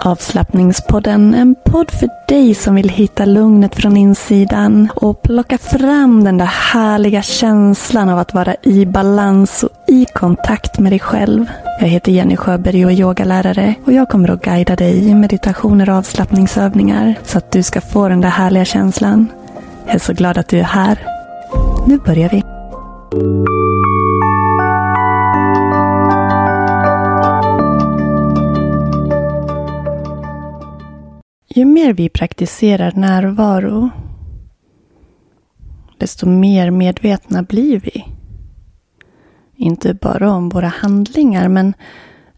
Avslappningspodden, en podd för dig som vill hitta lugnet från insidan och plocka fram den där härliga känslan av att vara i balans och i kontakt med dig själv. Jag heter Jenny Sjöberg och är yogalärare och jag kommer att guida dig i meditationer och avslappningsövningar så att du ska få den där härliga känslan. Jag är så glad att du är här. Nu börjar vi. Ju mer vi praktiserar närvaro, desto mer medvetna blir vi. Inte bara om våra handlingar, men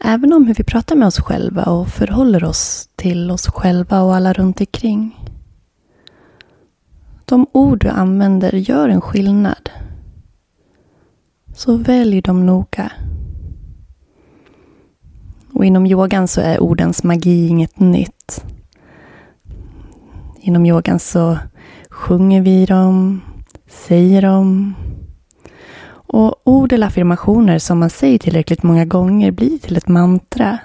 även om hur vi pratar med oss själva och förhåller oss till oss själva och alla runt omkring. De ord du använder gör en skillnad. Så välj dem noga. Och inom yogan så är ordens magi inget nytt. Inom yogan så sjunger vi dem, säger dem. Och ord eller affirmationer som man säger tillräckligt många gånger blir till ett mantra.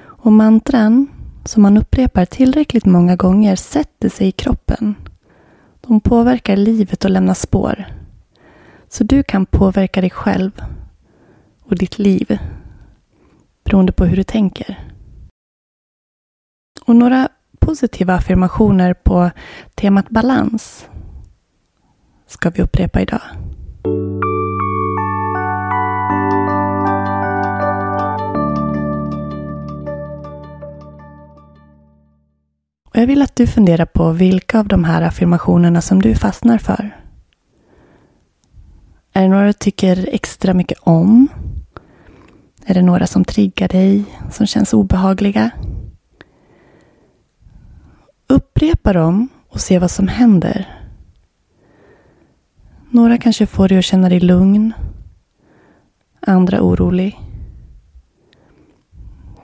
Och mantran som man upprepar tillräckligt många gånger sätter sig i kroppen. De påverkar livet och lämnar spår. Så du kan påverka dig själv och ditt liv beroende på hur du tänker. Och några positiva affirmationer på temat balans ska vi upprepa idag. Och jag vill att du funderar på vilka av de här affirmationerna som du fastnar för. Är det några du tycker extra mycket om? Är det några som triggar dig, som känns obehagliga? Upprepa dem och se vad som händer. Några kanske får dig att känna dig lugn. Andra orolig.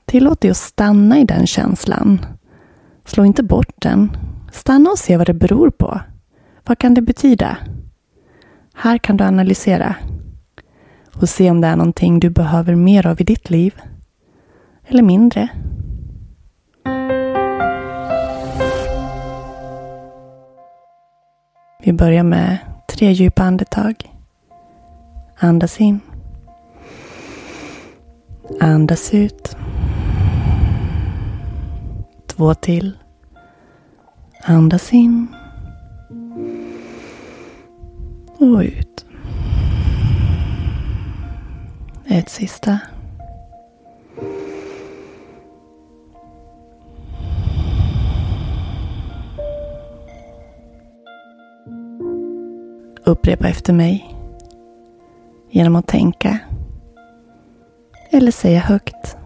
Tillåt dig att stanna i den känslan. Slå inte bort den. Stanna och se vad det beror på. Vad kan det betyda? Här kan du analysera och se om det är någonting du behöver mer av i ditt liv. Eller mindre. Vi börjar med tre djupa andetag. Andas in. Andas ut. Två till. Andas in. Och ut. Ett sista. Upprepa efter mig genom att tänka eller säga högt.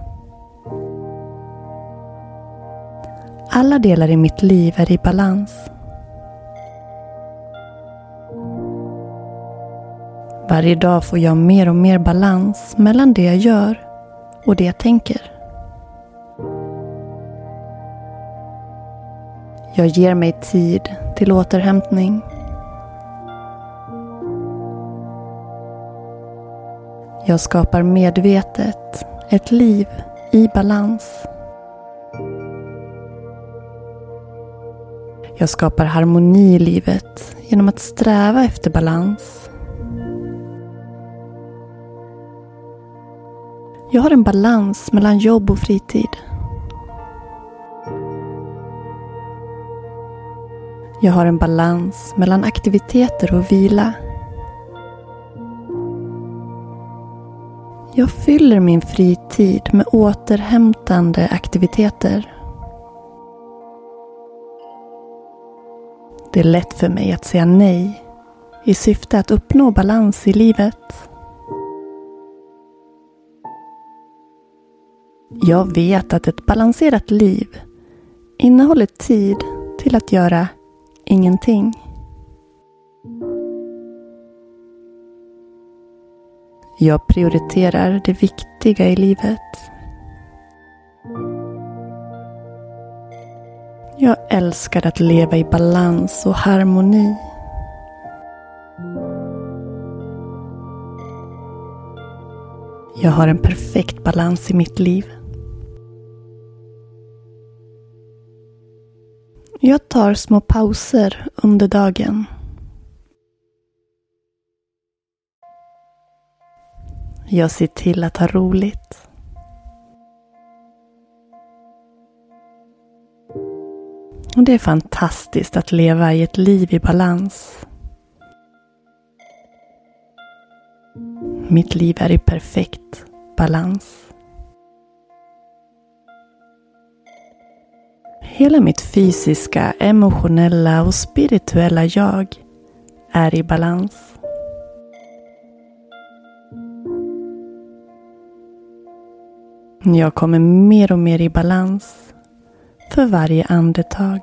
Alla delar i mitt liv är i balans. Varje dag får jag mer och mer balans mellan det jag gör och det jag tänker. Jag ger mig tid till återhämtning Jag skapar medvetet ett liv i balans. Jag skapar harmoni i livet genom att sträva efter balans. Jag har en balans mellan jobb och fritid. Jag har en balans mellan aktiviteter och vila. Jag fyller min fritid med återhämtande aktiviteter. Det är lätt för mig att säga nej i syfte att uppnå balans i livet. Jag vet att ett balanserat liv innehåller tid till att göra ingenting. Jag prioriterar det viktiga i livet. Jag älskar att leva i balans och harmoni. Jag har en perfekt balans i mitt liv. Jag tar små pauser under dagen. Jag ser till att ha roligt. Och det är fantastiskt att leva i ett liv i balans. Mitt liv är i perfekt balans. Hela mitt fysiska, emotionella och spirituella jag är i balans. Jag kommer mer och mer i balans för varje andetag.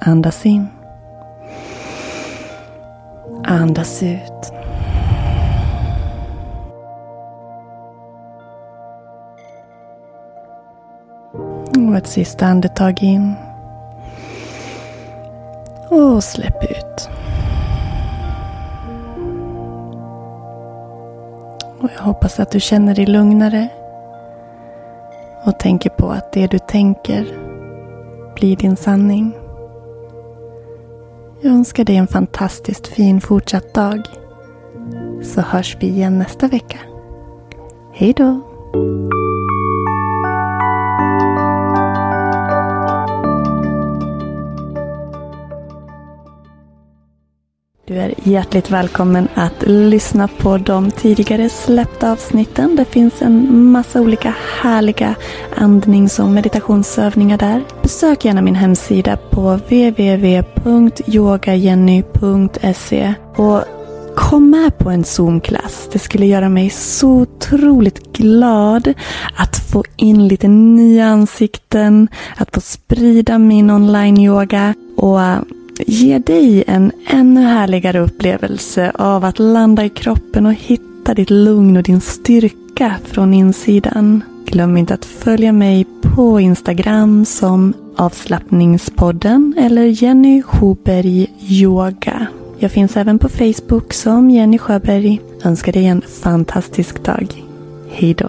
Andas in. Andas ut. Och ett sista andetag in. Och släpp ut. Och jag hoppas att du känner dig lugnare. Och tänker på att det du tänker blir din sanning. Jag önskar dig en fantastiskt fin fortsatt dag. Så hörs vi igen nästa vecka. Hej då! Är hjärtligt välkommen att lyssna på de tidigare släppta avsnitten. Det finns en massa olika härliga andnings och meditationsövningar där. Besök gärna min hemsida på www.yogajenny.se och Kom med på en Zoom-klass. Det skulle göra mig så otroligt glad att få in lite nya ansikten, att få sprida min online-yoga och ge dig en ännu härligare upplevelse av att landa i kroppen och hitta ditt lugn och din styrka från insidan. Glöm inte att följa mig på Instagram som avslappningspodden eller Jenny Sjöberg Yoga. Jag finns även på Facebook som Jenny Sjöberg. Önskar dig en fantastisk dag. Hejdå.